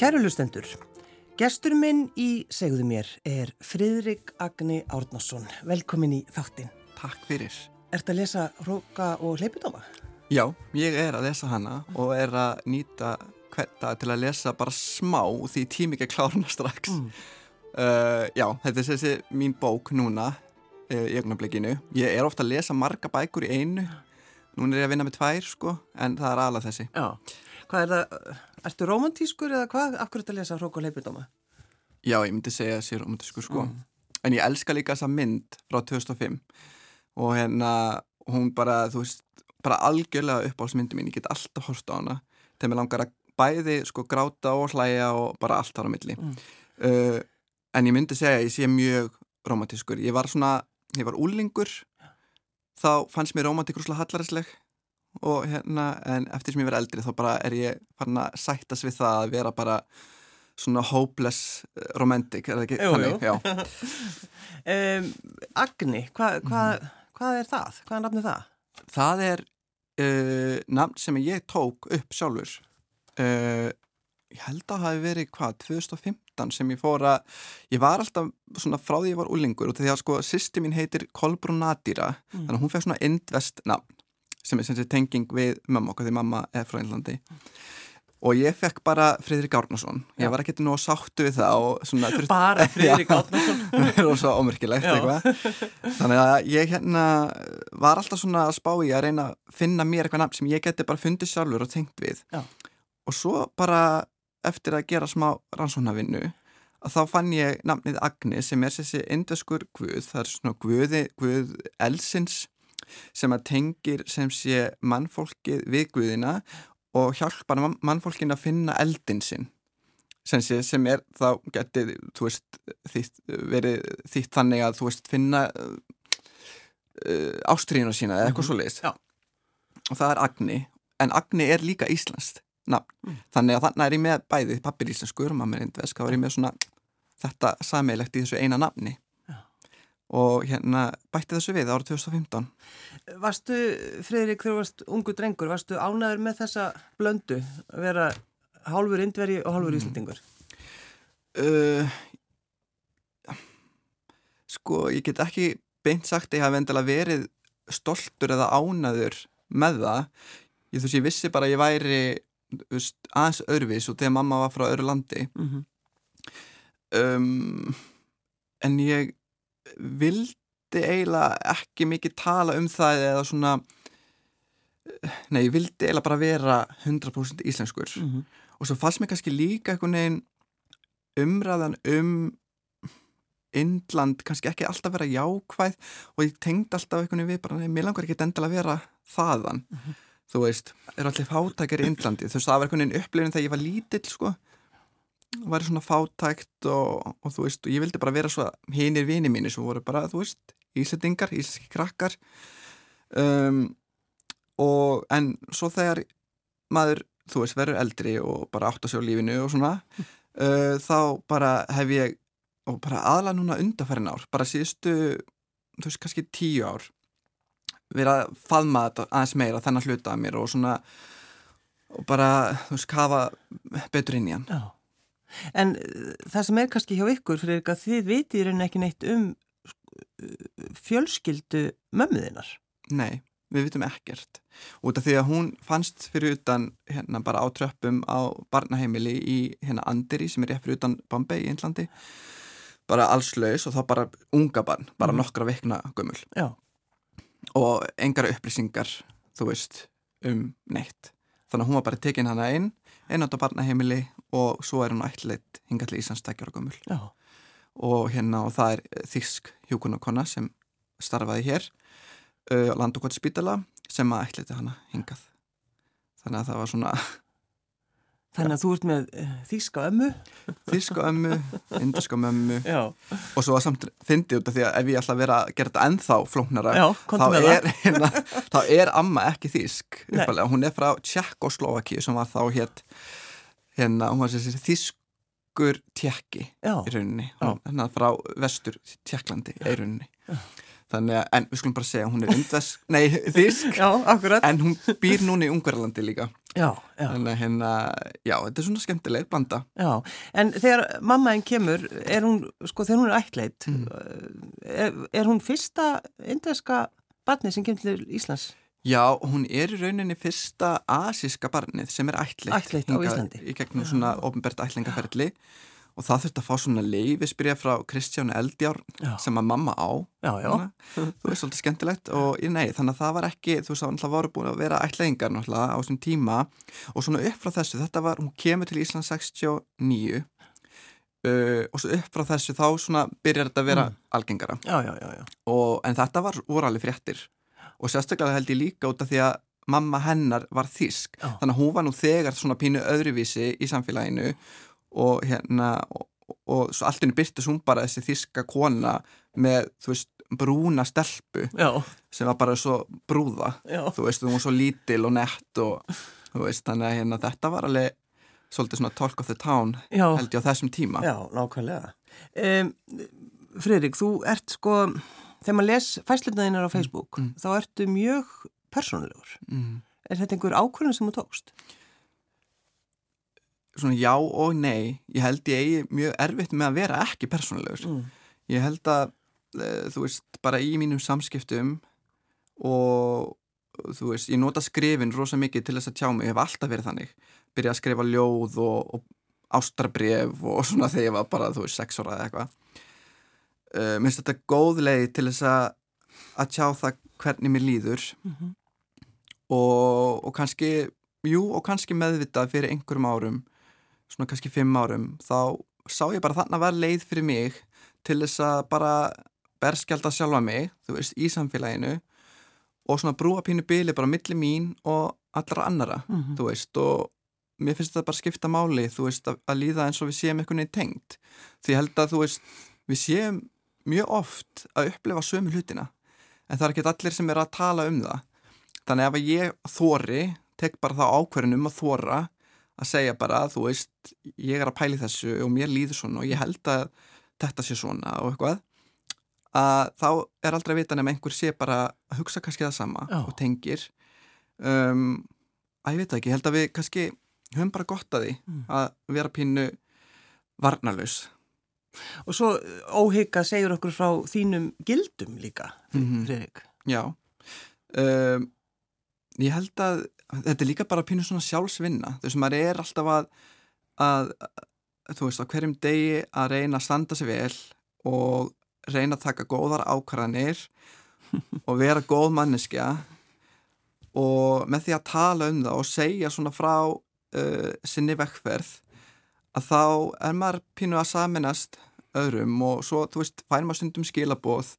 Kæru lustendur, gestur minn í segðu mér er Fridrik Agni Árnason. Velkomin í þáttin. Takk fyrir. Ert að lesa Róka og Leipidóma? Já, ég er að lesa hana og er að nýta hverta til að lesa bara smá því tími ekki að klárna strax. Mm. Uh, já, þetta er þessi mín bók núna uh, í ögnablikinu. Ég er ofta að lesa marga bækur í einu. Nún er ég að vinna með tvær sko, en það er alveg þessi. Já, hvað er það? Ertu romantískur eða hvað? Akkur þetta lesa Róka og Leipidóma? Já, ég myndi segja sé romantískur sko. Mm. En ég elska líka þessa mynd frá 2005 og hérna hún bara, þú veist, bara algjörlega uppáhaldsmyndi mín. Ég get alltaf horst á hana þegar mér langar að bæði sko gráta og hlæja og bara allt ára milli. Mm. Uh, en ég myndi segja að ég sé mjög romantískur. Ég var svona, ég var úlingur, þá fannst mér romantíkur svolítið hallaræsleg og hérna, en eftir sem ég verði eldri þá bara er ég farin að sættast við það að vera bara svona hopeless romantic, er það ekki? Jú, jú. um, Agni, hvað hva, mm. hva er það? Hvað er nafnið það? Það er uh, nafn sem ég tók upp sjálfur. Uh, ég held að það hafi verið hvað, 2015 sem ég fór að, ég var alltaf svona frá því ég var úlingur og því að sko sýsti mín heitir Kolbrún Nadira, mm. þannig að hún fekk svona indvest nafn sem er sem sé tenging við mamma okkur því mamma er frá Einlandi og ég fekk bara Fridrik Árnason. Ég var ekki nú að sáttu við það svona, bara Fridrik Árnason. Það er svo ómyrkilegt þannig að ég hérna var alltaf svona að spá í að reyna að finna mér eitthvað nafn sem ég geti bara fundið sjálfur og tengt við. Já. og svo bara eftir að gera smá rannsónavinnu að þá fann ég nafnið Agni sem er þessi indveskur guð. Það er svona guði, guð elsins sem að tengir sem sé mannfólkið við Guðina og hjálpar mannfólkin að finna eldin sinn. Sem, sé, sem er þá getið veist, þýtt, verið þýtt þannig að þú veist finna uh, uh ástríðinu sína eða eitthvað mm -hmm. svo leiðis og það er Agni. En Agni er líka íslenskt nafn. Mm. þannig að þannig er ég með bæði pappir íslenskur og mamma er indvesk þá er ég með svona þetta sammeilegt í þessu eina nafni og hérna bætti þessu við árið 2015 Varstu, Fredrik, þegar þú varst ungu drengur, varstu ánæður með þessa blöndu að vera hálfur indveri og hálfur mm. íslendingur? Uh, sko, ég get ekki beint sagt að ég hafi endilega verið stoltur eða ánæður með það ég þú veist, ég vissi bara að ég væri veist, aðeins öðruvís og þegar mamma var frá öðru landi mm -hmm. um, en ég vildi eiginlega ekki mikið tala um það eða svona nei, ég vildi eiginlega bara vera 100% íslenskur mm -hmm. og svo fannst mér kannski líka einhvern veginn umræðan um Indland kannski ekki alltaf vera jákvæð og ég tengdi alltaf einhvern veginn við bara, mér langar ekki endala að vera þaðan mm -hmm. þú veist, er allir fátækir í Indlandi þú veist, það var einhvern veginn upplifin þegar ég var lítill sko var svona fátækt og, og þú veist, og ég vildi bara vera svo hinnir vini mínu sem voru bara, þú veist ísendingar, íslenski krakkar. Um, og en svo þegar maður, þú veist, verður eldri og bara átt að sjá lífinu og svona uh, þá bara hef ég og bara aðla núna undarfærin ár bara síðustu, þú veist, kannski tíu ár verið að faðma þetta aðeins meira þennan hluta að mér og svona og bara, þú veist, kafa betur inn í hann. Já En eh, það sem er kannski hjá ykkur fyrir að þið vitir en ekki neitt um fjölskyldu mömmuðinnar. Nei, við vitum ekkert. Út af því að hún fannst fyrir utan hérna bara á tröppum á barnaheimili í hérna Andiri sem er fyrir utan Bombay í Índlandi. Bara allslaus og þá bara unga barn, bara mm. nokkra vikna gummul. Já. Og engar upplýsingar, þú veist, um neitt. Þannig að hún var bara tekinn hana inn einátt á barnaheimili og svo er hún ætleitt hinga til Íslands tækjara gömul. Og hérna og það er þísk hjókunarkonna sem starfaði hér uh, landokvært spítala sem að ætleiti hana hingað. Þannig að það var svona Þannig að þú ert með uh, þíska ömmu? Þíska ömmu, indiska ömmu og svo að samt fyndi út af því að ef ég ætla að vera að gera þetta ennþá flóknara Já, þá, er, hérna, þá er amma ekki þísk hún er frá Tjekkoslovaki sem var þá hér hérna, hún var þessi þískur tjekki í rauninni, hún, hérna frá vestur Tjekklandi í rauninni Já. Þannig að, en við skulum bara segja, hún er indvesk, nei, þísk, en hún býr núna í Ungverðalandi líka Já, já. Þannig að hérna, já, þetta er svona skemmtileg blanda. Já, en þegar mamma einn kemur, er hún, sko þegar hún er ættleit, Mm. er, er hún fyrsta inderska barni sem kemur til Íslands? Já, hún er í rauninni fyrsta asíska barnið sem er ættleitt. Ættleitt á Íslandi. Í gegnum svona ofnbært ættlingaferli og það þurfti að fá svona leifisbyrja frá Kristjánu Eldjár Já. sem að mamma á. Já, já. Þú veist, svolítið skemmtilegt og ég- nei, þannig að það var ekki, þú veist, það var búin að vera ættleiðingar náttúrulega á þessum tíma og svona upp frá þessu, þetta var, hún kemur til Ísland 69 uh, og svo upp frá þessu þá svona byrjar þetta að vera Mm. algengara Já, já, já, já. og, en þetta var alveg fréttir og sérstaklega held ég líka út af því að mamma hennar var þísk Já. þannig að hún var nú þegar svona pínu öðruvísi í samfélaginu og hérna og, og svo allt henni byrtist hún bara þessi þíska kona með, þú veist, brúna stelpu Já, sem var bara svo brúða já. þú veist, hún var svo lítil og nett og þú veist, þannig að hérna, þetta var alveg svolítið svona talk of the town held ég á þessum tíma já, nákvæmlega. Um, Friðrik, þú ert sko, þegar maður les fæslutnaðinnar á Facebook, mm. þá ertu mjög persónulegur. mm. Er þetta einhver ákvörðun sem þú tókst? svona já og nei ég held ég eigi mjög erfitt með að vera ekki persónulegur Mm. ég held að e, þú veist, bara í mínum samskiptum og þú veist, ég nota skrifin rosa mikið til þess að tjá mig, ég hef alltaf verið þannig byrja að skrifa ljóð og, og ástarbref og svona þegar ég var bara, þú veist, sex ára eða eitthvað uh, minnst þetta góð leið til þess að að tjá það hvernig mér líður Mm -hmm. og, og kannski, jú, og kannski meðvitað fyrir einhverjum árum svona kannski fimm árum, þá sá ég bara þannig að vera leið fyrir mig til þess að bara berskjálta sjálfa mig, þú veist, í samfélaginu og svona brúa pínu bíli bara milli mín og allra annara Mhm. þú veist, og mér finnst þetta bara skipta máli, þú veist, að, að líða eins og við séum einhvern veginn tengt, því held að þú veist, við séum mjög oft að upplifa sömu hlutina en það er ekki allir sem er að tala um það þannig ef að ég þóri tek bara þá ákverðin um að þóra að segja bara, þú veist ég er að pæli þessu og mér líður svona og ég held að þetta sé svona og eitthvað að þá er aldrei að vita nefn einhver sé bara að hugsa kannski það sama Já. og tengir um, að ég veit ekki, ég held að við kannski höfum bara gott að því Mm. að vera pínu varnalus Og svo óhygga segjur okkur frá þínum gildum líka, Mhm. Friðrik. Já um, Ég held að þetta er líka bara pínu svona sjálfsvinna þú veist, maður er alltaf að, að þú veist, á hverjum degi að reyna að standa sig vel og reyna að taka góðar ákvarðanir og vera góð manneskja og með því að tala um það og segja svona frá uh, sinni vekkferð að þá er maður pínu að saminast öðrum og svo, þú veist, fær maður stundum skilaboð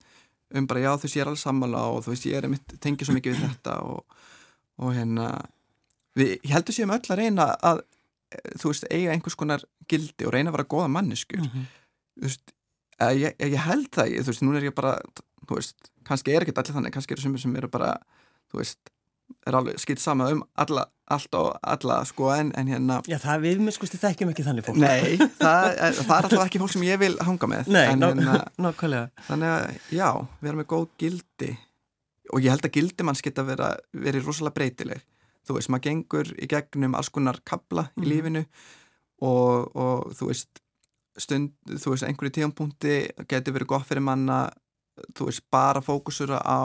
um bara já þú veist ég er alveg sammála og þú veist ég er einmitt, tengið svo mikið við þetta og, og hérna við, ég heldur séum öll að reyna að eh, þú veist eiga einhvers konar gildi og reyna að vera góða manneskur -hmm. þú veist, að ég, ég held það ég, þú veist, nú er ég bara þú veist, kannski er ekki allir þannig, kannski eru sumir sem eru bara, þú veist er alveg skilt sama um alla, allt og alla sko en, en hérna Já, það við með skusti þekkjum ekki þannig fólk. Nei, það er, það er alltaf ekki fólk sem ég vil hanga með Nei, ná, hérna, þannig að já, við erum með góð gildi og ég held að gildi manns geta vera, verið rosalega breytileg þú veist, maður gengur í gegnum alls konar kabla í Mhm. lífinu og, og þú veist stund, þú veist, einhverju tíumpunkti getur verið gott fyrir manna þú veist, bara fókusura á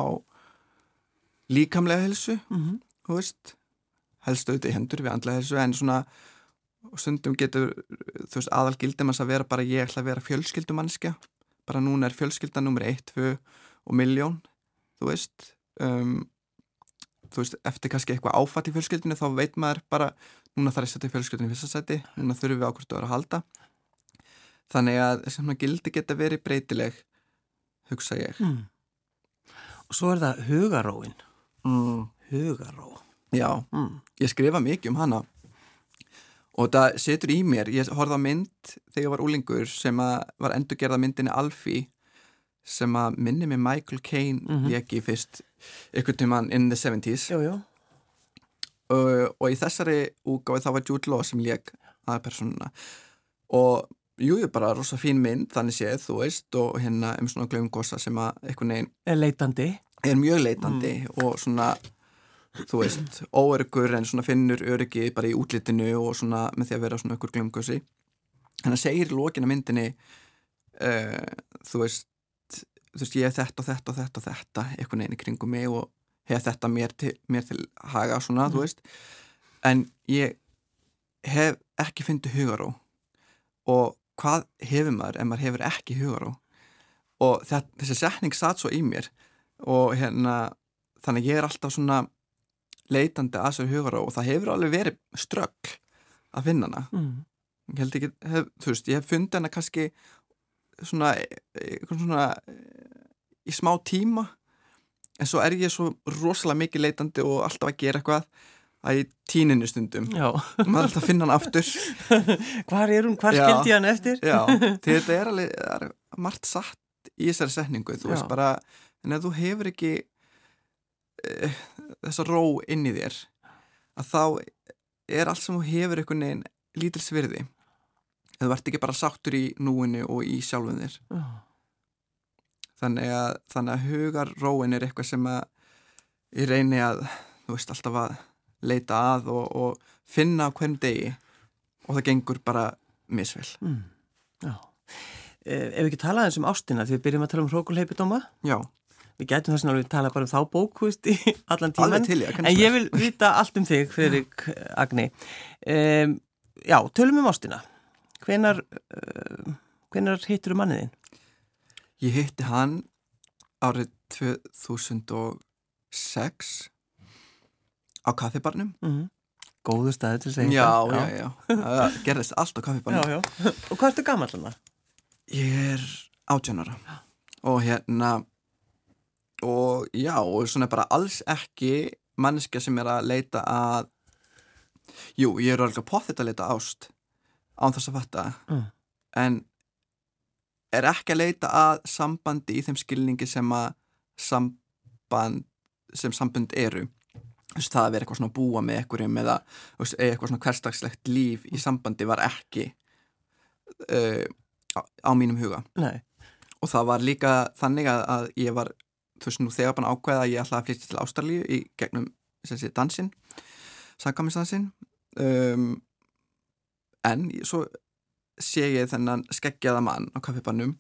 líkamlega helsu Mm -hmm. þú veist, helst auðvitað í hendur við andlega helsu en svona stundum getur, þú veist, aðal gildum að vera bara ég ætla að vera fjölskyldumannskja bara núna er fjölskylda nummer 1, 2 og miljón þú veist um, þú veist, eftir kannski eitthvað áfatt í fjölskyldinu þá veit maður bara núna þarf ég að setja fjölskyldinu í fyrsta seti núna þurfum við ákvörðu að vera að halda þannig að þessum gildi geta verið breytileg hugsa ég Mm. Og svo er það hugaróin. Mm. Hugaró. Já, Mm. ég skrifa mikið um hana og það setur í mér ég horfði á mynd þegar ég var úlingur sem var endurgerða myndinni Alfie sem að minni með Michael Caine mm Mhm. leki fyrst ykkur tíman in the 70s Jú, jú. uh, og í þessari úgáði þá var Jude Law sem lek aða personuna og jú, ég bara rosa fín mynd þannig séð, þú veist, og hérna um svona glöfum gossa sem að einhvern veginn Er leitandi. Er mjög leitandi og svona þú veist, óöryggur en svona finnur öryggi bara í útlitinu og svona með því að vera svona ykkur glumgösi en það segir í lókina myndinni uh, þú veist þú veist, ég hef þetta og þetta og þetta og þetta eitthvað neini kringum mig og hef þetta mér til, mér til haga svona, mm. þú veist. En ég hef ekki fyndið hugaró. Og hvað hefur maður ef maður hefur ekki hugaró? Og þetta, þessi setning satt svo í mér og hérna þannig ég er alltaf svona leitandi að sér hugaró og það hefur alveg verið strögg að finna hana mm. ég held ekki, hef, þú veist, ég hef fundið hana kannski svona, svona í smá tíma en svo er ég svo rosalega mikið leitandi og alltaf að gera eitthvað að í tíninu stundum og maður alltaf að finna hann aftur Hvar er hún? Hvar skildi ég hann eftir? Já, þetta er alveg er margt satt í þessari setningu þú Já. veist bara, en ef þú hefur ekki e, þessa ró inn í þér að þá er allt sem þú hefur einhvern veginn lítilsvirði þú ert ekki bara sáttur í núinu og í sjálfum þér. Já. Þannig að, að hugarróin er eitthvað sem að ég reyni að, þú veist, alltaf að leita að og, og finna hvern degi. Og það gengur bara misvel. Mm, Já. Eh, Ef við ekki talaðum um ástina því við byrjum að tala um hrókulheipidóma Já Við getum þess að við tala bara um þá bók veist, í allan tíman til, ja, en ég vil vita allt um þig, Friðrik Agni um, Já, tölum um ástina Hvenar, uh, hvenar hittur þú manniðinn? Ég hitti hann árið 2006 á kaffibarnum. Mm -hmm. Góðu staði til að segja já. Já, já. Það gerðist allt á kaffibarnum. Og hvað ertu hann það? Ég er átjónara og hérna og já, og svona bara alls ekki manneskja sem er að leita að jú, ég er alveg potið að leita ást án þess að fatta mm. en er ekki að leita að sambandi í þeim skilningi sem að samband sem sambund eru Þess, það að vera eitthvað svona að búa með einhverjum eða eitthvað svona hverstagslegt líf í sambandi var ekki uh, á, á mínum huga Nei. og það var líka þannig að, að ég var þú veist nú þegar bara ákveða að ég ætlaði að flytja til Ástralíu í gegnum sé, dansinn sangaminsdansinn um, en svo sé ég þennan skeggjaða mann á kaffibannum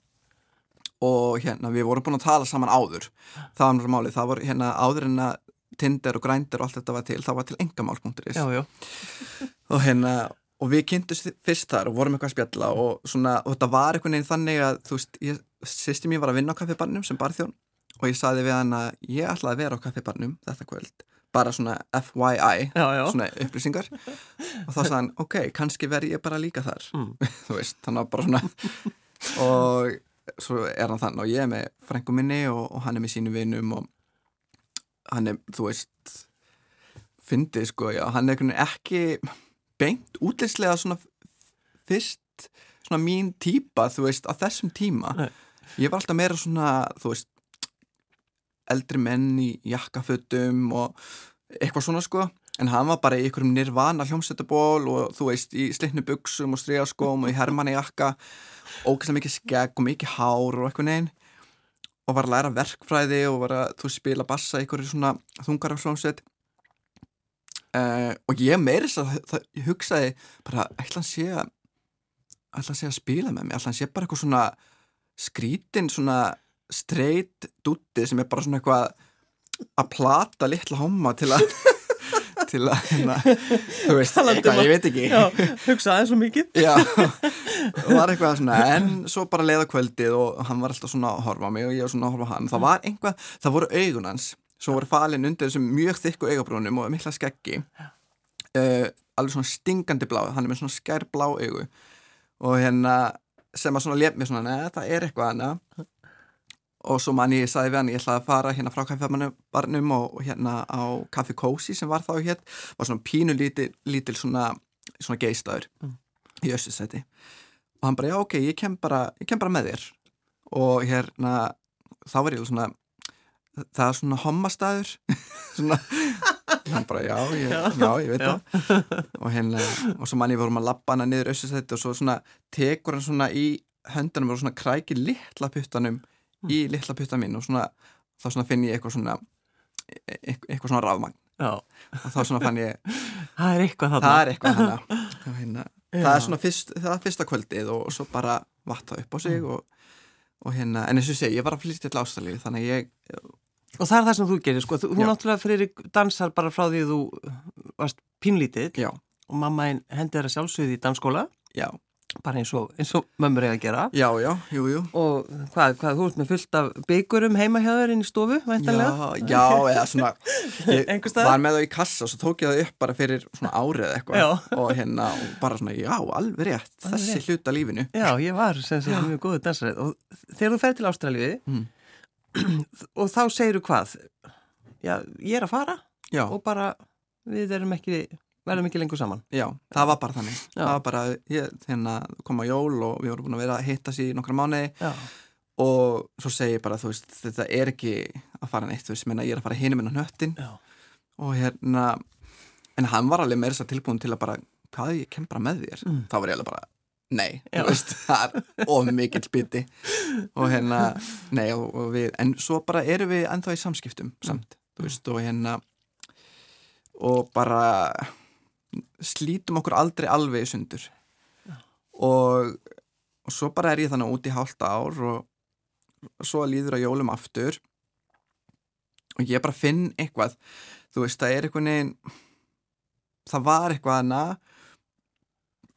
og hérna við vorum búin að tala saman áður. Það var náttúrulega málið, það voru hérna áður en að Tinder og Grindr og allt þetta var til það var til engamál.is og hérna og við kynntumst fyrst þar og vorum eitthvað að spjalla og, svona, og þetta var einhvern veginn þannig að þú veist, sýstum ég var að vinna á kaffibannum sem barþjón og ég saði við hann að ég ætlaði að vera á kaffibannum þetta kvöld bara svona FYI já, já. svona upplýsingar og þá sagði hann, ok, kannski verð ég bara líka þar mm. þú veist, þannig að bara svona og svo er hann þannig og ég er með frengum minni og, og hann er með sínu vinum og hann er, þú veist fyndið sko, já, hann er ekki beint útleyslega svona fyrst svona mín típa, þú veist, á þessum tíma Nei. ég var alltaf meira svona, þú veist eldri menn í jakkafötum og eitthvað svona sko. En hann var bara í einhverjum nirvana hljómsættaból og þú veist í slitnu buksum og stríaskóm og í hermanni jakka ógæslega mikið skegg og mikið hár og eitthvað neinn. Og var að læra verkfræði og var að þú spila bassa í einhverju svona þungarafslómsveit uh, eh, og ég meiris að það, ég hugsaði bara ætla hann sé að ætla hann sé að spila með mig? Ætla hann sé bara eitthvað svona skrítin svona straight dutti sem er bara svona eitthvað að plata litla homma til að til að, hérna, þú veist, eitthvað, ég veit ekki. Já, hugsaði svo mikið. Já, og var eitthvað svona en svo bara leiða kvöldið og hann var alltaf svona að horfa mig og ég var svona að horfa hann. Það var einhvað, það voru augun hans svo voru falin undir þessum mjög þykku augabrúnum og mikla skeggi. Uh, alveg svona stingandi blá hann er með svona skær blá augu. Og hérna sem að svona lef mér svona, neða, það er eitthvað hana og svo mann ég sagði við hann ég ætlaði að fara hérna frá kaffibarnum og, hérna á Kaffi Cozy sem var þá hér. Var svona pínu lítil, lítil svona, svona geistaður mm. í össusæti og hann bara já ok, ég kem bara, ég kem bara með þér. Og hérna þá var ég svona það er svona hommastæður svona hann bara já, ég, já, já, ég veit það. Og hérna, og svo mann ég vorum að lappa hana niður össusæti og svo svona tekur hann svona í höndunum og svona krækir litla puttanum í litla putta minn og svona, þá svona finn ég eitthvað svona eitthvað svona rafmagn. Já. og þá svona fann ég það er eitthvað þarna. Það er eitthvað hana, hérna. það er svona fyrst, það er fyrsta kvöldið og svo bara vatt það upp á sig og, og hérna, en eins og segi, ég var að flytja til Ástralíu þannig ég og það er það sem þú gerir, sko, þú, Já. náttúrulega fyrir dansar bara frá því þú varst pínlítill já, og mamma einn hendi þér að sjálfsögði í dansskóla. Já, bara eins og, eins og mömmur eiga að gera. Já, já, jú, jú. Og hvað, hvað, þú ert með fullt af byggurum heima hjá þér inn í stofu, væntanlega? Já, já, eða svona ég var með það í kassa og svo tók ég það upp bara fyrir svona árið eitthvað. Og hérna og bara svona, já, alveg rétt Alveg þessi rétt. hluta lífinu. Já, ég var sem sagt mjög góður dansarið og þegar þú fer til Ástralíu Mm. og þá segir þú hvað? Já, ég er að fara Já, og bara við erum ekki verðum ekki lengur saman. Já, það var bara þannig. Já. það var bara, ég, hérna, kom á jól og við vorum búin að vera að hitta sér í nokkra mánuði Já, og svo segi ég bara, þú veist, þetta er ekki að fara neitt, þú veist, menna ég er að fara hinum inn á hnöttin já, og hérna en hann var alveg meira þess að tilbúin til að bara hvað, ég kem bara með þér. Mm. þá var ég alveg bara, nei, þú veist það er of mikill biti og hérna, nei, og, og við en svo bara erum við ennþá í samskiptum samt, þú veist, og hérna og bara slítum okkur aldrei alveg í sundur. Og, og svo bara er ég þannig út í hálft ár og svo líður að jólum aftur. Og ég bara finn eitthvað þú veist, það er eitthvað neginn það var eitthvað hana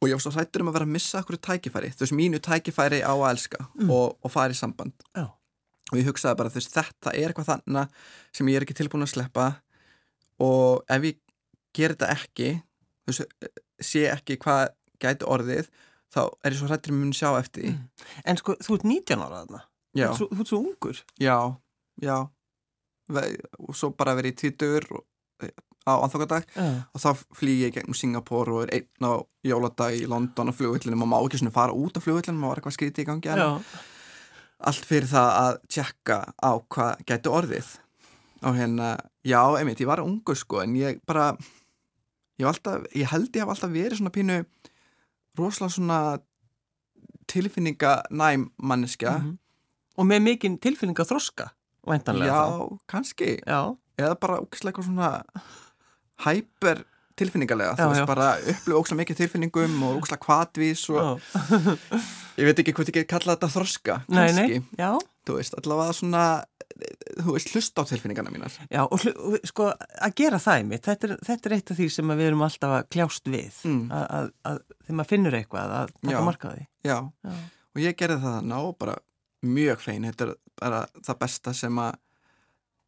og ég var svo hrættur um að vera að missa okkur tækifæri, þú veist, mínu tækifæri á að elska Mm. og, og fara í samband. Já, og ég hugsaði bara, þú veist, þetta er eitthvað þannig sem ég er ekki tilbúin að sleppa og ef ég ger þetta ekki sé ekki hvað gæti orðið þá er ég svo hrættur um að mun sjá eftir því. En sko, þú ert 19 ára þarna. Þú þú ert svo ungur. Já, já. Og svo bara verið í tvítur á anþokadag Já, og þá flýg ég gegnum Singapur og er einn á jóladag í London á flugvillinum og má ekki svona fara út á flugvillinum og var eitthvað skrítið í gangi já, allt fyrir það að tjekka á hvað gæti orðið. Og hérna, já, einmitt, ég var ungur sko en ég bara ég, alltaf, ég held ég hafa alltaf verið svona pínu rosalega svona tilfinninganæm manneskja. Mhm. og með mikinn tilfinning að þroska væntanlega já, þá. kannski. Já, eða bara ógislega eitthvað svona hæper tilfinningalega, þú veist bara upplifa ógislega mikið tilfinningum og ógislega kvatvís og ég veit ekki hvort ég get kalla þetta þroska Nei, kannski, nei, já, þú veist, allavega svona þú veist, hlusta á tilfinningana mínar. Já og sko að gera það einmitt, þetta er, þetta er eitt af því sem við erum alltaf að kljást við Mm. að, að, að þegar maður finnur eitthvað að taka Já. marka á því. Já, já. og ég gerði það ná bara mjög fein, þetta er bara það besta sem að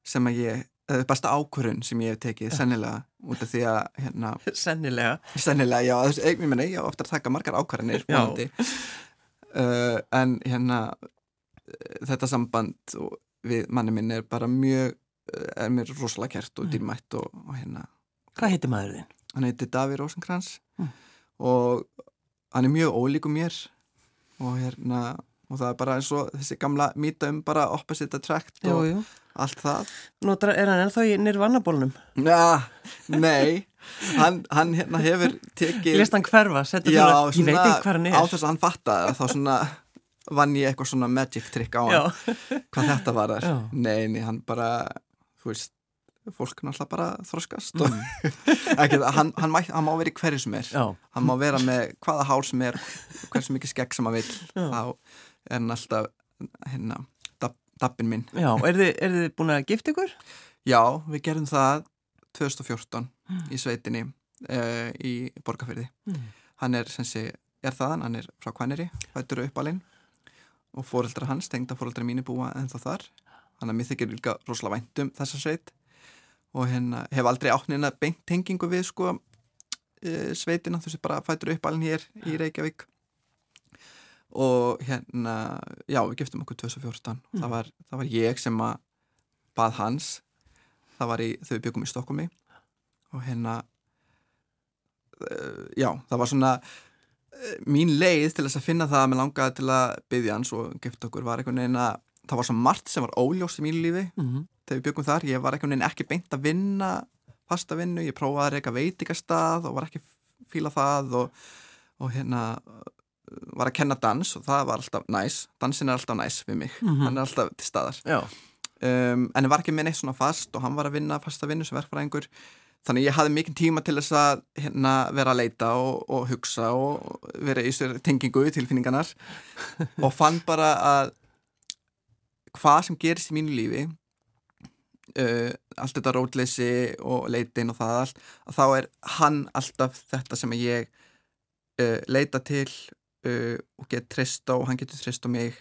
sem að ég, eða besta ákvörun sem ég hef tekið sennilega út af því að hérna, sennilega. sennilega, já, þess, ég meina, ég á ofta að taka margar vonandi. Uh, en hérna þetta samband við manni minn er bara mjög uh, er mér rosalega kert og Mm. dýrmætt og, og hérna, hvað heitir maður þinn? hann heitir Daví Rosenkrantz Mm. og hann er mjög ólíkum mér og hérna og það er bara eins og þessi gamla mýta um bara opposite attract Jú, og jú. allt það Notar, er hann ennþá í nirvannabólnum? Na, nei, hann, hann hérna hefur tekið Lest hann hverfa? setja Já, svona, ég veit ekki hvað hann er á þess að hann fattaði það, þá svona vann ég eitthvað svona magic trick á hann? Hvað þetta var þar? Já. nei, nei, hann bara, þú veist fólk náttúrulega bara þroskast og ekki, það, hann, hann, má, hann má vera í hverju sem er. Mm. já, hann má vera með hvaða hár sem er hversu mikið skegg sem hann vil þá er hann alltaf hérna, dab, dabbin minn. Já, er þið, er þið búin að gifta ykkur? já, við gerum það 2014 í sveitinni uh, í Borgafyrði Mm. hann er sem sé, er þaðan, hann er frá Kvæneri, fættur uppalinn og fóreldra hans, tengda fóreldra mínu búa en þá þar, þannig að mér þykir líka rosalega væntum þessa sveit. Og hérna hef aldrei átnina beint tengingu við sko uh, sveitina, þú veist bara fættur uppalinn hér í Reykjavík. Og hérna já, við giftum okkur 2014 Mm. það, var, það var ég sem að bað hans. Það var í, þau byggum í Stokkumi og hérna uh, já, það var svona mín leið til þess að finna það að mér langaði til að byggja hans og gifta okkur var einhvern veginn að það var svo margt sem var óljóst í mínu lífi. Mm þegar við byggum þar, ég var einhvern veginn ekki beint að vinna fasta vinnu, ég prófaði að reyka veitikastað og var ekki fíla það og, og hérna var að kenna dans og það var alltaf næs. Dansin er alltaf næs við mig, Mhm. hann er alltaf til staðar. Um, en ég var ekki með neitt svona fast og hann var að vinna fasta vinnu sem verkfræðingur þannig ég hafði mikið tíma til þess að hérna, vera að leita og, og hugsa og vera í sér tengingu tilfinningarnar og fann bara að hvað sem gerist í mínu lífi uh, allt þetta rótleysi og leitin og það allt að þá er hann alltaf þetta sem ég uh, leita til uh, og get trist á og hann getur trist á mig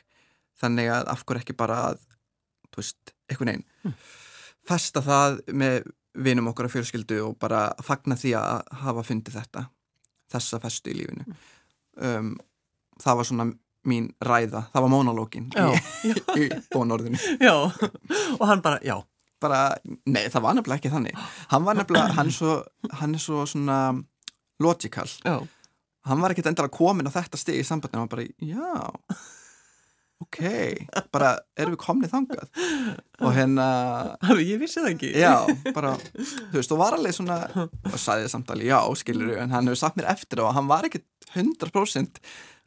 þannig að af hverju ekki bara að þú veist, einhvern veginn mm. festa það með vinum okkar á fjölskyldu og bara fagna því að hafa fundið þetta þessa festu í lífinu. Mm. um, það var svona mín ræða, það var mónalógin í, í bónorðinu Já, og hann bara, já. Bara, nei, það var nefnilega ekki þannig. Hann var nefnilega, hann svo hann er svo svona logical. Já. hann var ekkert endala komin á þetta stigi í sambandinu, hann bara, já ok, bara erum við komnið þangað? Og hérna ég vissi það ekki. Já, bara, þú veist, og var alveg svona og sagði það samtali, já, skilur en hann hefur sagt mér eftir og hann var ekkert 100%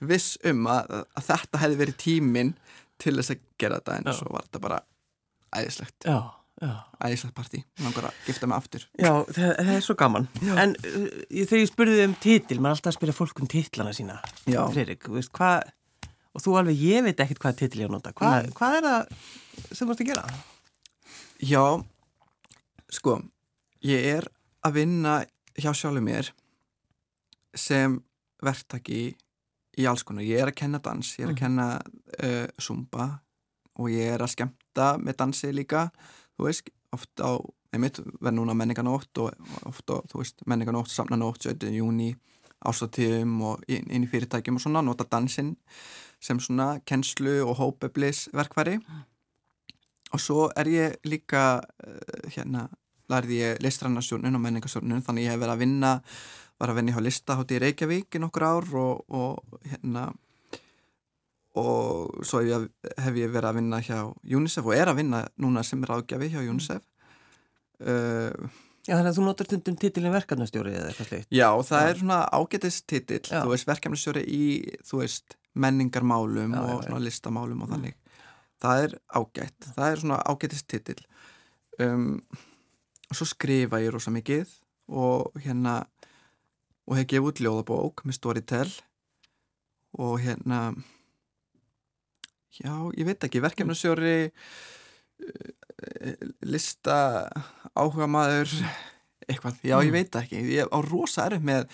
viss um að, að þetta hefði verið tíminn til þess að gera þetta en já. svo var þetta bara æðislegt. Já, æðislegt partí, langar að gifta mig aftur. Já, það, það er svo gaman. En uh, þegar ég spurði um títil maður alltaf spyrja fólk um títlana sína. Freirik, veist, hvað og þú alveg, ég veit ekkert hvað títil ég nota Hva, hvað er það sem þú ert að gera? Já sko, ég er að vinna hjá sjálfur mér sem verktaki í alls konar. Ég er að kenna dans, ég er að mm. kenna uh, zumba og ég er að skemta með dansi líka, þú veist, oft á, einmitt, verð núna menninganótt og oft á, þú veist, menninganótt, samnanótt, 7. júni, ástatíðum og inn, í fyrirtækjum og svona, nota dansinn sem svona kennslu og hópeblis verkværi og svo er ég líka, uh, hérna, lærði ég listrannarsjónun og menningarsjónun, þannig ég hef verið að vinna var að vinna hjá listahátti í Reykjavík í nokkur ár og, og hérna og svo hef ég, hef ég verið að vinna hjá UNICEF og er að vinna núna sem er ágjafi hjá UNICEF. Uh, Já þannig að þú notar tundum titilin verkefnastjóri eða eitthvað slikt Já það já. er svona ágætistitill þú veist verkefnastjóri í þú veist menningarmálum já, og já, listamálum og þannig. Það er ágætt, það er svona ágætistitill um, og svo skrifa ég rosa mikið og hérna og hef gefið út ljóðabók með Storytel og hérna já, ég veit ekki verkefnasjóri eh, lista áhuga maður eitthvað, já ég mm. veit ekki. Ég á rosa erf með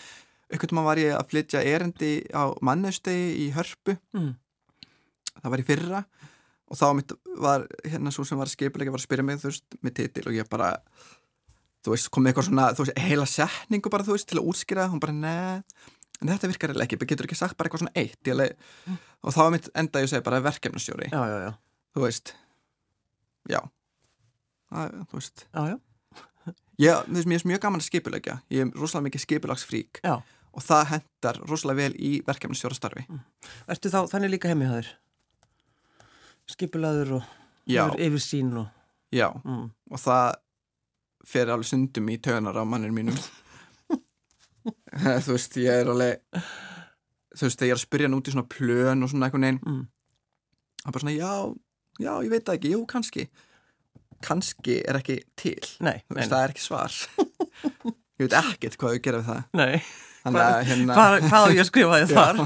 einhvern veginn var ég að flytja erendi á mannustegi í hörpu. Mm. það var í fyrra og þá mitt var hérna svo sem var skipilega var að spyrja mig þú veist með titil og ég bara þú veist, komið eitthvað svona, þú veist, heila setningu bara, þú veist, til að útskýra, hún bara, neð en þetta virkar eða ekki, getur ekki sagt bara eitthvað svona eitt alveg, mm. og þá mitt enda ég segja bara verkefnastjóri. Já, já, já. þú veist. Já, það, þú veist. Já, já ég, mér er mjög gaman að skipulegja ég er rosalega mikið skipulagsfrík og það hendar rosalega vel í verkefnastjóra starfi mm. Ertu þá þannig líka heimíðaður? Skipulaður og yfir sín og Já, mm. og það fer alveg sundum í tönar á mannir mínum þú veist, ég er alveg þú veist, ég er að spyrja hann út í svona plön og svona eitthvað neinn mm. það er bara svona, já, já, ég veit það ekki jú, kannski kannski er ekki til. Nei, nei, það er ekki svar. Ég veit ekkert hvað ég við það. Nei. Þannig að hérna Hvað, hvað á ég að skrifa þið þar?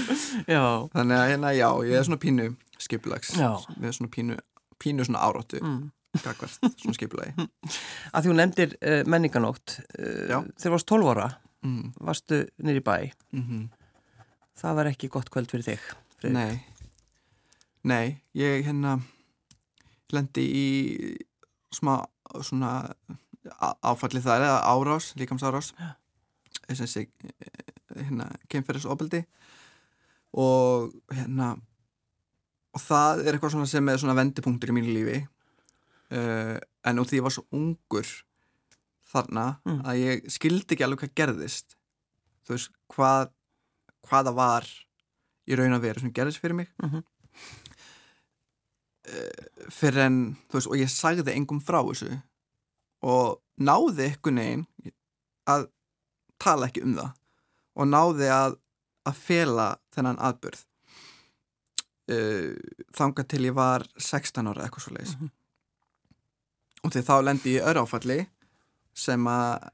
já. Þannig að hérna, já, ég er svona pínu skipilags, við erum svona pínu pínu svona áráttu mm. gagvart svona skipulagi. Að því hún nefndir uh, menninganótt uh, þegar varst 12 ára mm. varstu nýri bæ. Mm -hmm. það var ekki gott kvöld fyrir þig fyrir Nei. Nei, ég hérna lendi í smá svona áfallið það eða árás, líkams árás þess að ég hérna kemferðisofbildi og hérna og það er eitthvað sem er svona vendipunktur í mínu lífi. Uh, en út því ég var svo ungur þarna mm. að ég skildi ekki alveg hvað gerðist. Þú veist hvað hvaða var í raun að vera sem gerðist fyrir mig. Mm -hmm. Uh, fyrir en þú veist og ég sagði engum frá þessu og náði eitthvað neginn að tala ekki um það og náði að að fela þennan aðbörð uh, þanga til ég var 16 ára eitthvað svo leiðis mm -hmm og því þá lendi ég öru áfalli sem að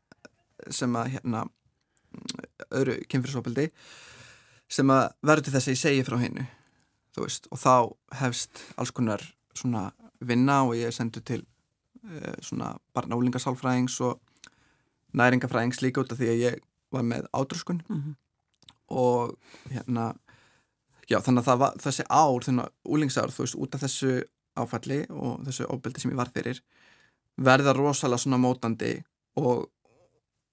sem að hérna öru kynfyrirsopildi sem að verður til þess að ég segi frá hennu þú veist, og þá hefst alls konar svona vinna og ég sendu til uh, svona barna úlingasálfræðings og næringafræðings líka út af því að ég var með ádröskun mm -hmm. og hérna já þannig að það var þessi ár þannig að úlingsár þú veist út af þessu áfalli og þessu óbeldi sem ég var fyrir verða rosalega svona mótandi og,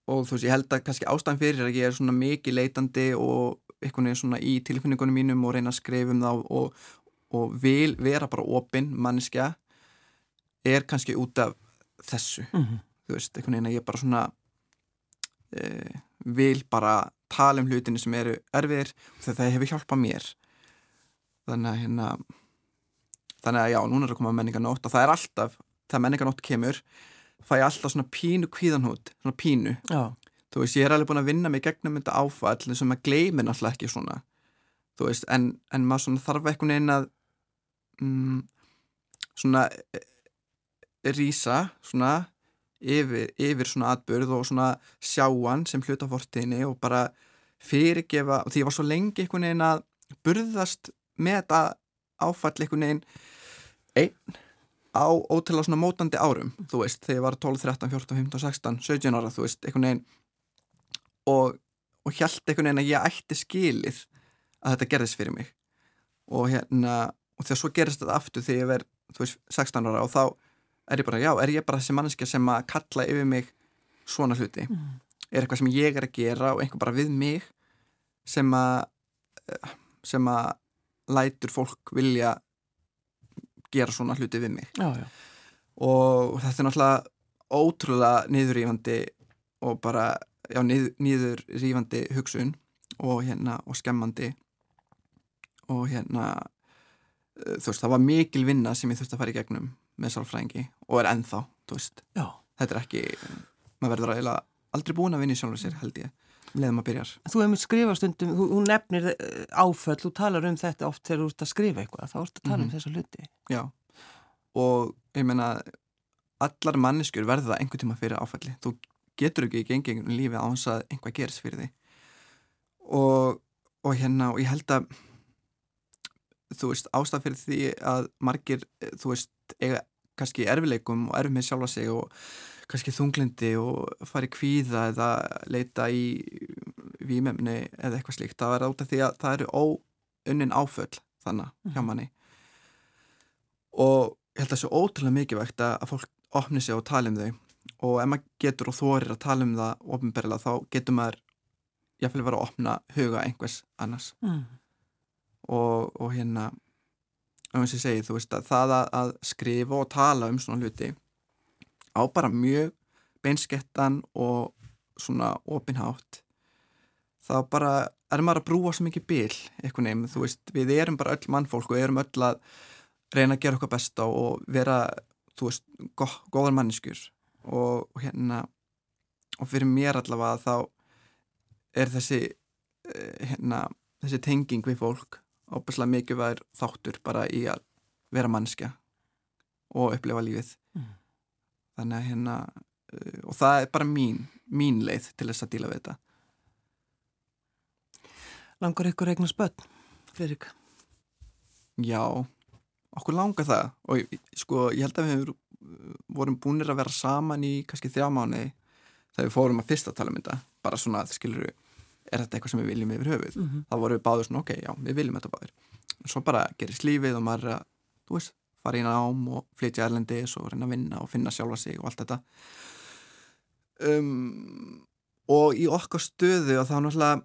og þú veist ég held að kannski ástæðan fyrir að ég er svona mikið leitandi og einhvern veginn svona í tilfinningunum mínum og reyna að skrifum þá og, og vil vera bara opinn mannskja er kannski út af þessu mm -hmm. þú veist, einhvern veginn að ég bara svona e, vil bara tala um hlutinu sem eru erfiðir þegar það hefur hjálpað mér þannig að hérna þannig að já, núna er að koma menningarnótt og það er alltaf, þegar menningarnótt kemur fæ ég alltaf svona pínu kvíðanhút svona pínu já. Þú veist, ég er alveg búin að vinna mig gegnum þetta áfall sem að gleimi náttúrulega ekki svona. Þú veist, en, en maður svona þarf eitthvað neina að mm, svona rýsa svona yfir, yfir svona atbyrð og svona sjáan sem hluta fortinni og bara fyrirgefa, því ég var svo lengi einhvern veginn að burðast með þetta áfall einhvern veginn einn á ótrúlega svona mótandi árum, þú veist, þegar ég var 12, 13, 14, 15, 16, 17 ára, þú veist, einhvern veginn og, og held einhvern veginn að ég ætti skilið að þetta gerðist fyrir mig og hérna, og þegar svo gerist þetta aftur þegar ég verð, þú veist, 16 ára og þá er ég bara, já, er ég bara þessi manneskja sem að kalla yfir mig svona hluti mm. er eitthvað sem ég er að gera og einhver bara við mig sem að eh, sem að lætur fólk vilja gera svona hluti við mig já, já. og þetta er náttúrulega ótrúlega niðurrífandi og bara, já, nið, niðurrífandi hugsun og hérna, og skemmandi og hérna eh, þú veist, það var mikil vinna sem ég þurfti að fara í gegnum með sálfræðingi og er ennþá, þú veist Já. þetta er ekki, maður verður að aldrei búin að vinna í sjálfur sér held ég leðum að byrjar. Þú hefur skrifað stundum hún nefnir eh, áföll, þú talar um þetta oft þegar þú ert að skrifa eitthvað þá ert að tala mm -hmm. um mhm. þessa hluti. Já og ég meina allar manneskur verður það einhver tíma fyrir áfalli þú getur ekki í gengingum lífi á hans að einhvað gerist fyrir því og, og hérna og ég held að þú veist ástaf fyrir því að margir þú veist eiga kannski erfileikum og erfið með sjálfa sig og kannski þunglindi og fari kvíða eða leita í výmemni eða eitthvað slíkt. Það er át af því að það eru óunnin áföll þannig hjá mhm. manni og ég held að það sé ótrúlega mikilvægt að fólk opni sig og tala um þau og ef maður getur og þorir að tala um það ofinberlega þá getur maður jáfnvel verið að opna huga einhvers annars. Mm. og, og hérna eins og ég segi, þú veist að það að, að skrifa og tala um svona hluti á bara mjög beinskettan og svona opinhátt þá bara er maður að brúa svo mikið bil eitthvað nefn, þú veist, við erum bara öll mannfólk og erum öll að reyna að gera okkar besta og vera þú veist, gó, góðar manniskur og, og hérna og fyrir mér allavega þá er þessi eh, hérna, þessi tenging við fólk óbærslega mikið var þáttur bara í að vera mannskja og upplefa lífið mm. þannig að hérna uh, og það er bara mín, mín leið til þess að díla við þetta Langar ykkur eignar spöld, Friðrik? Já okkur langar það og sko ég held að við vorum búinir að vera saman í kannski þrjá mánu þegar við fórum að fyrsta tala þetta bara svona að skiluru er þetta eitthvað sem við viljum yfir höfuð? Mm -hmm. þá vorum við báður svona ok, já, við viljum þetta báður og svo bara gerist lífið og maður að, þú veist, fara í nám og flytja erlendis og reyna að vinna og finna sjálfa sig og allt þetta. Um, og í okkar stöðu og þá náttúrulega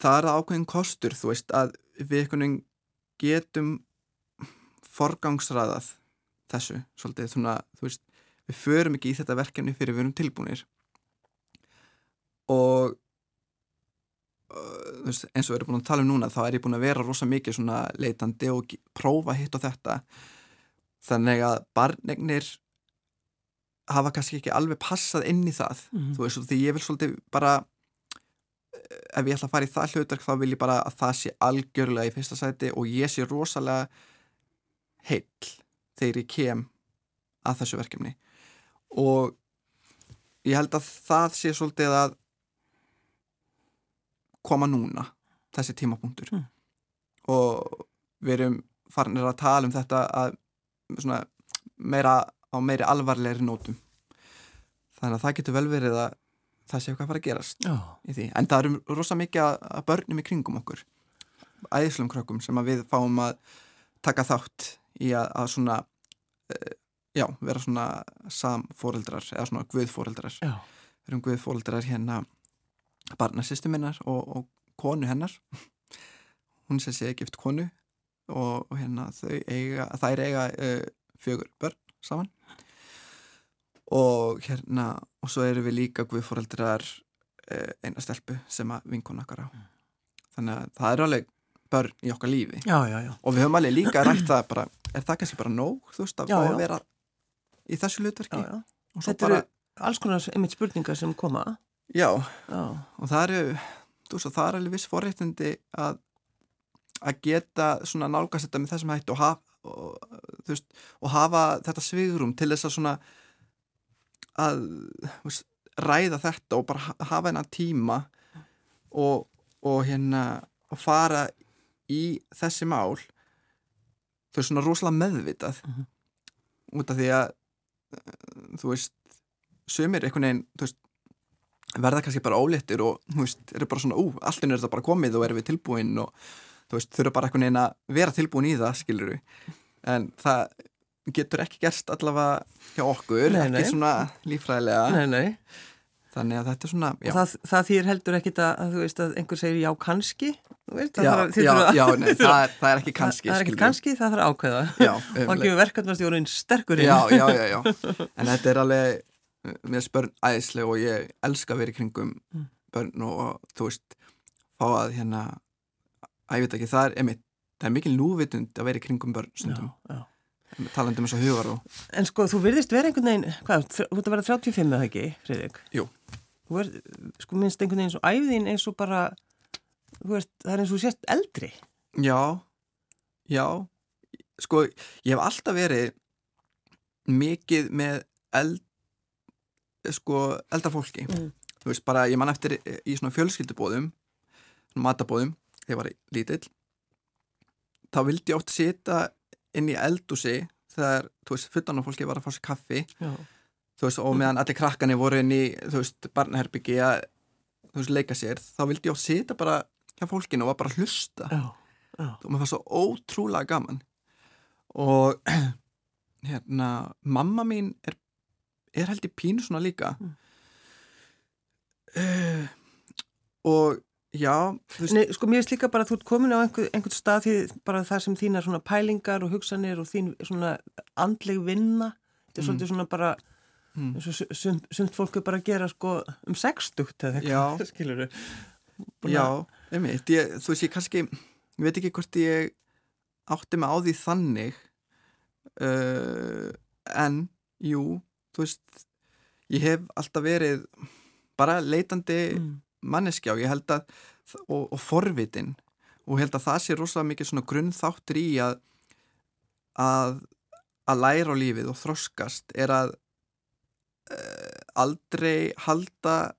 það er ákveðin kostur, þú veist, að við getum forgangsraðað þessu, svolítið, svona, þú veist við förum ekki í þetta verkefni fyrir við erum tilbúinir og uh, veist, eins og við erum búin að tala um núna þá er ég búin að vera rosa mikið svona leitandi og prófa hitt og þetta. Þannig að barnegnir hafa kannski ekki alveg passað inn í það mm. þú veist, því ég vil svolítið bara eh, ef ég ætla að fara í það hlutverk þá vil ég bara að það sé algjörlega í fyrsta sæti og ég sé rosalega heill þegar ég kem að þessu verkefni og ég held að það sé svolítið að koma núna þessi tímapunktur mm. og við erum farinir að tala um þetta að meira á meiri alvarleiri nótum þannig að það getur vel verið að það sé eitthvað að fara að gerast oh. en það eru rosa mikið að börnum í kringum okkur æðislum krökkum sem að við fáum að taka þátt í að, að svona já, vera svona samfóreldrar eða svona guðfóreldrar við erum guðfóreldrar hérna barnasýstu minnar og, og konu hennar. Hún sé gift konu og, og hérna þau eiga þær eiga uh, fjögur börn saman. Og hérna og svo eru við líka guðfóreldrar uh, eina stelpu sem að vinkona okkar á. Mm. þannig að það er alveg börn í okkar lífi. Já, já, já. og við höfum alveg líka rætt það bara, er það kannski bara nóg þú veist að fá að vera í þessu hlutverki? Þetta bara... eru alls konar einmitt spurningar sem koma. Já, og það eru þú veist að það er alveg viss forréttindi að að geta svona nálgast þetta með þessum hættu og, haf, og, veist, og hafa þetta svigrum til þess að svona að veist, ræða þetta og bara hafa hennar tíma og, og hérna að fara í þessi mál þau er svona rosalega meðvitað uh mhm. -huh. út af því að þú veist sömur einhvern veginn veist, verða kannski bara ólettir og þú veist, eru bara svona, ú, alltinn er þetta bara komið og erum við tilbúin og þú veist, þau eru bara einhvern veginn að vera tilbúin í það, skilur við en það getur ekki gerst allavega hjá okkur, nei, nei. ekki svona lífræðilega nei, nei þannig að þetta er svona já. það, það þýr heldur ekki að þú veist að einhver segir já kannski. Veist, já, að, já, að, já nei, það, er, það er ekki kannski það er ekki kannski, það þarf að ákveða. Og að gefa verkefnastjórun sterkur já, já, já, já. En þetta er alveg, mér spörn æðislega og ég elska að vera í kringum mm. börn og, og þú veist fá að hérna að ég veit ekki, það er, emitt, það er mikil núvitund að vera í kringum börn stundum. Já, já talandum eins og hugar og... En sko, þú virðist vera einhvern veginn hvað, þú ert að vera 35 eða ekki, Fridrik? Jú Þú er, sko, minnst einhvern veginn eins og æðin eins og bara veist, það er eins og sérst eldri Já, já sko, ég hef alltaf verið mikið með eld sko, eldar fólki mm. þú veist, bara, ég man eftir í svona fjölskyldubóðum matabóðum, þegar ég var lítill þá vildi ég ótt setja inn í eldúsi þegar, þú veist, fullan á fólki var að fá sér kaffi Já. þú veist, og meðan allir krakkani voru inn í, þú veist, barnaherbyggi að, þú veist, leika sér þá vildi ég á sita bara hjá fólkinu og var bara að hlusta Já. Já. og mér fannst svo ótrúlega gaman og hérna, mamma mín er, er held í pínu svona líka mm. uh, og Já, Nei, sko mér finnst líka bara að þú ert komin á einhver, einhvern stað því bara það sem þína svona pælingar og hugsanir og þín svona andleg vinna. Þetta er mm. svolítið svona bara mm. sumt, sumt fólku bara gera sko um sextugt eða eitthvað, skilur þú Já, einmitt, ég, þú veist ég kannski ég veit ekki hvort ég átti mig á því þannig uh, en jú, þú veist ég hef alltaf verið bara leitandi mm manneskja og ég held að og, og forvitin og held að það sé rosalega mikið svona grunnþáttur í að að að læra á lífið og þroskast er að uh, aldrei halda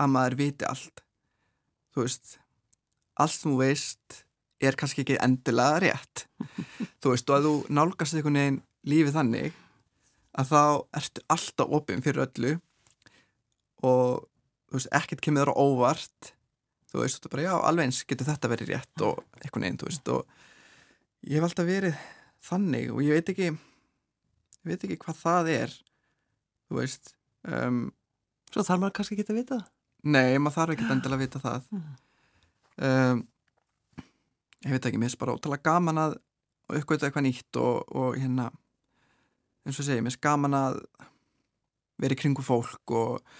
að maður viti allt. Þú veist allt sem þú veist er kannski ekki endilega rétt. Þú veist og að þú nálgast einhvern veginn lífið þannig að þá ertu alltaf opinn fyrir öllu og veist, ekkert kemur þér á óvart þú veist, þú bara, já, alveg eins getur þetta verið rétt og eitthvað neinn, þú veist og ég hef alltaf verið þannig og ég veit ekki ég veit ekki hvað það er þú veist um, Svo þarf maður kannski ekki að vita það? Nei, maður þarf ekki endilega að vita það hmm. um, ég veit ekki, mér finnst bara ótalega gaman að uppgöta eitthvað nýtt og, og hérna eins og segja, mér finnst gaman að vera í kringu fólk og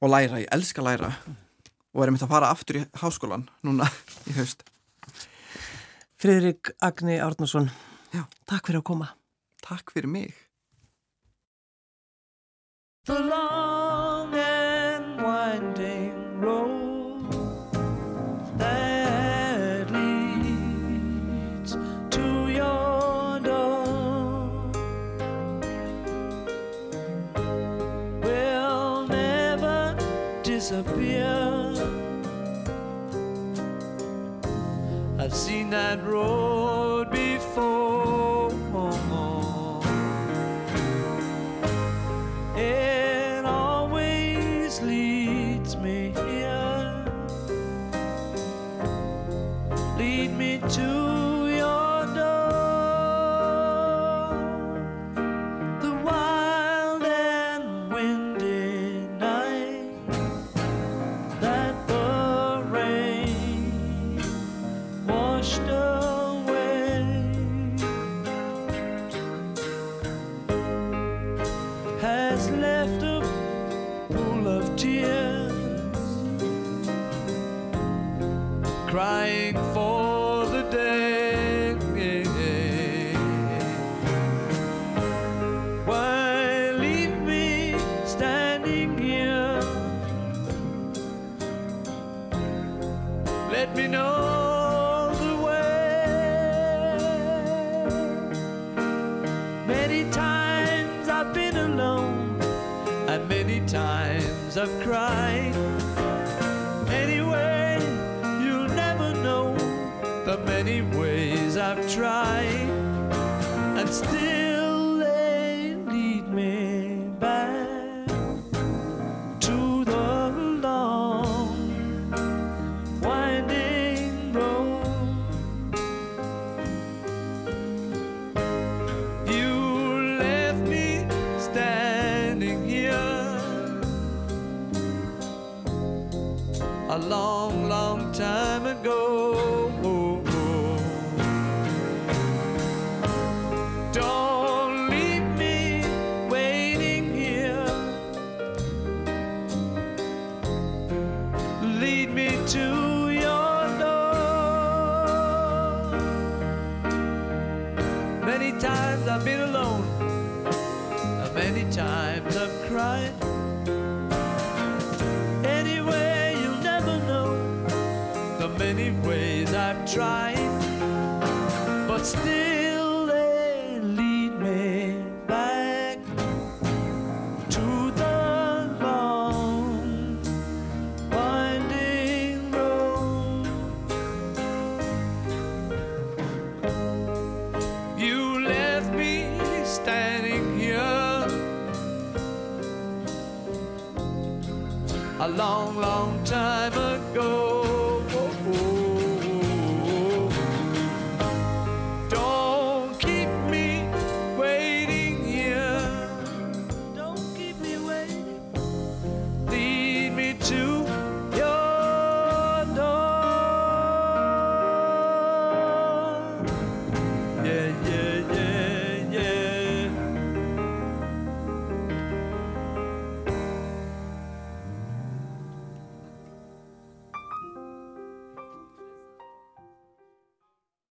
og læra, ég elska að læra. Og erum þetta að fara aftur í háskólan núna í haust. Fridrik Agni Árnason Já. Takk fyrir að koma. Takk fyrir mig times I've been alone. How many times I've cried. Anyway, you'll never know the many ways I've tried. But still. long time ago.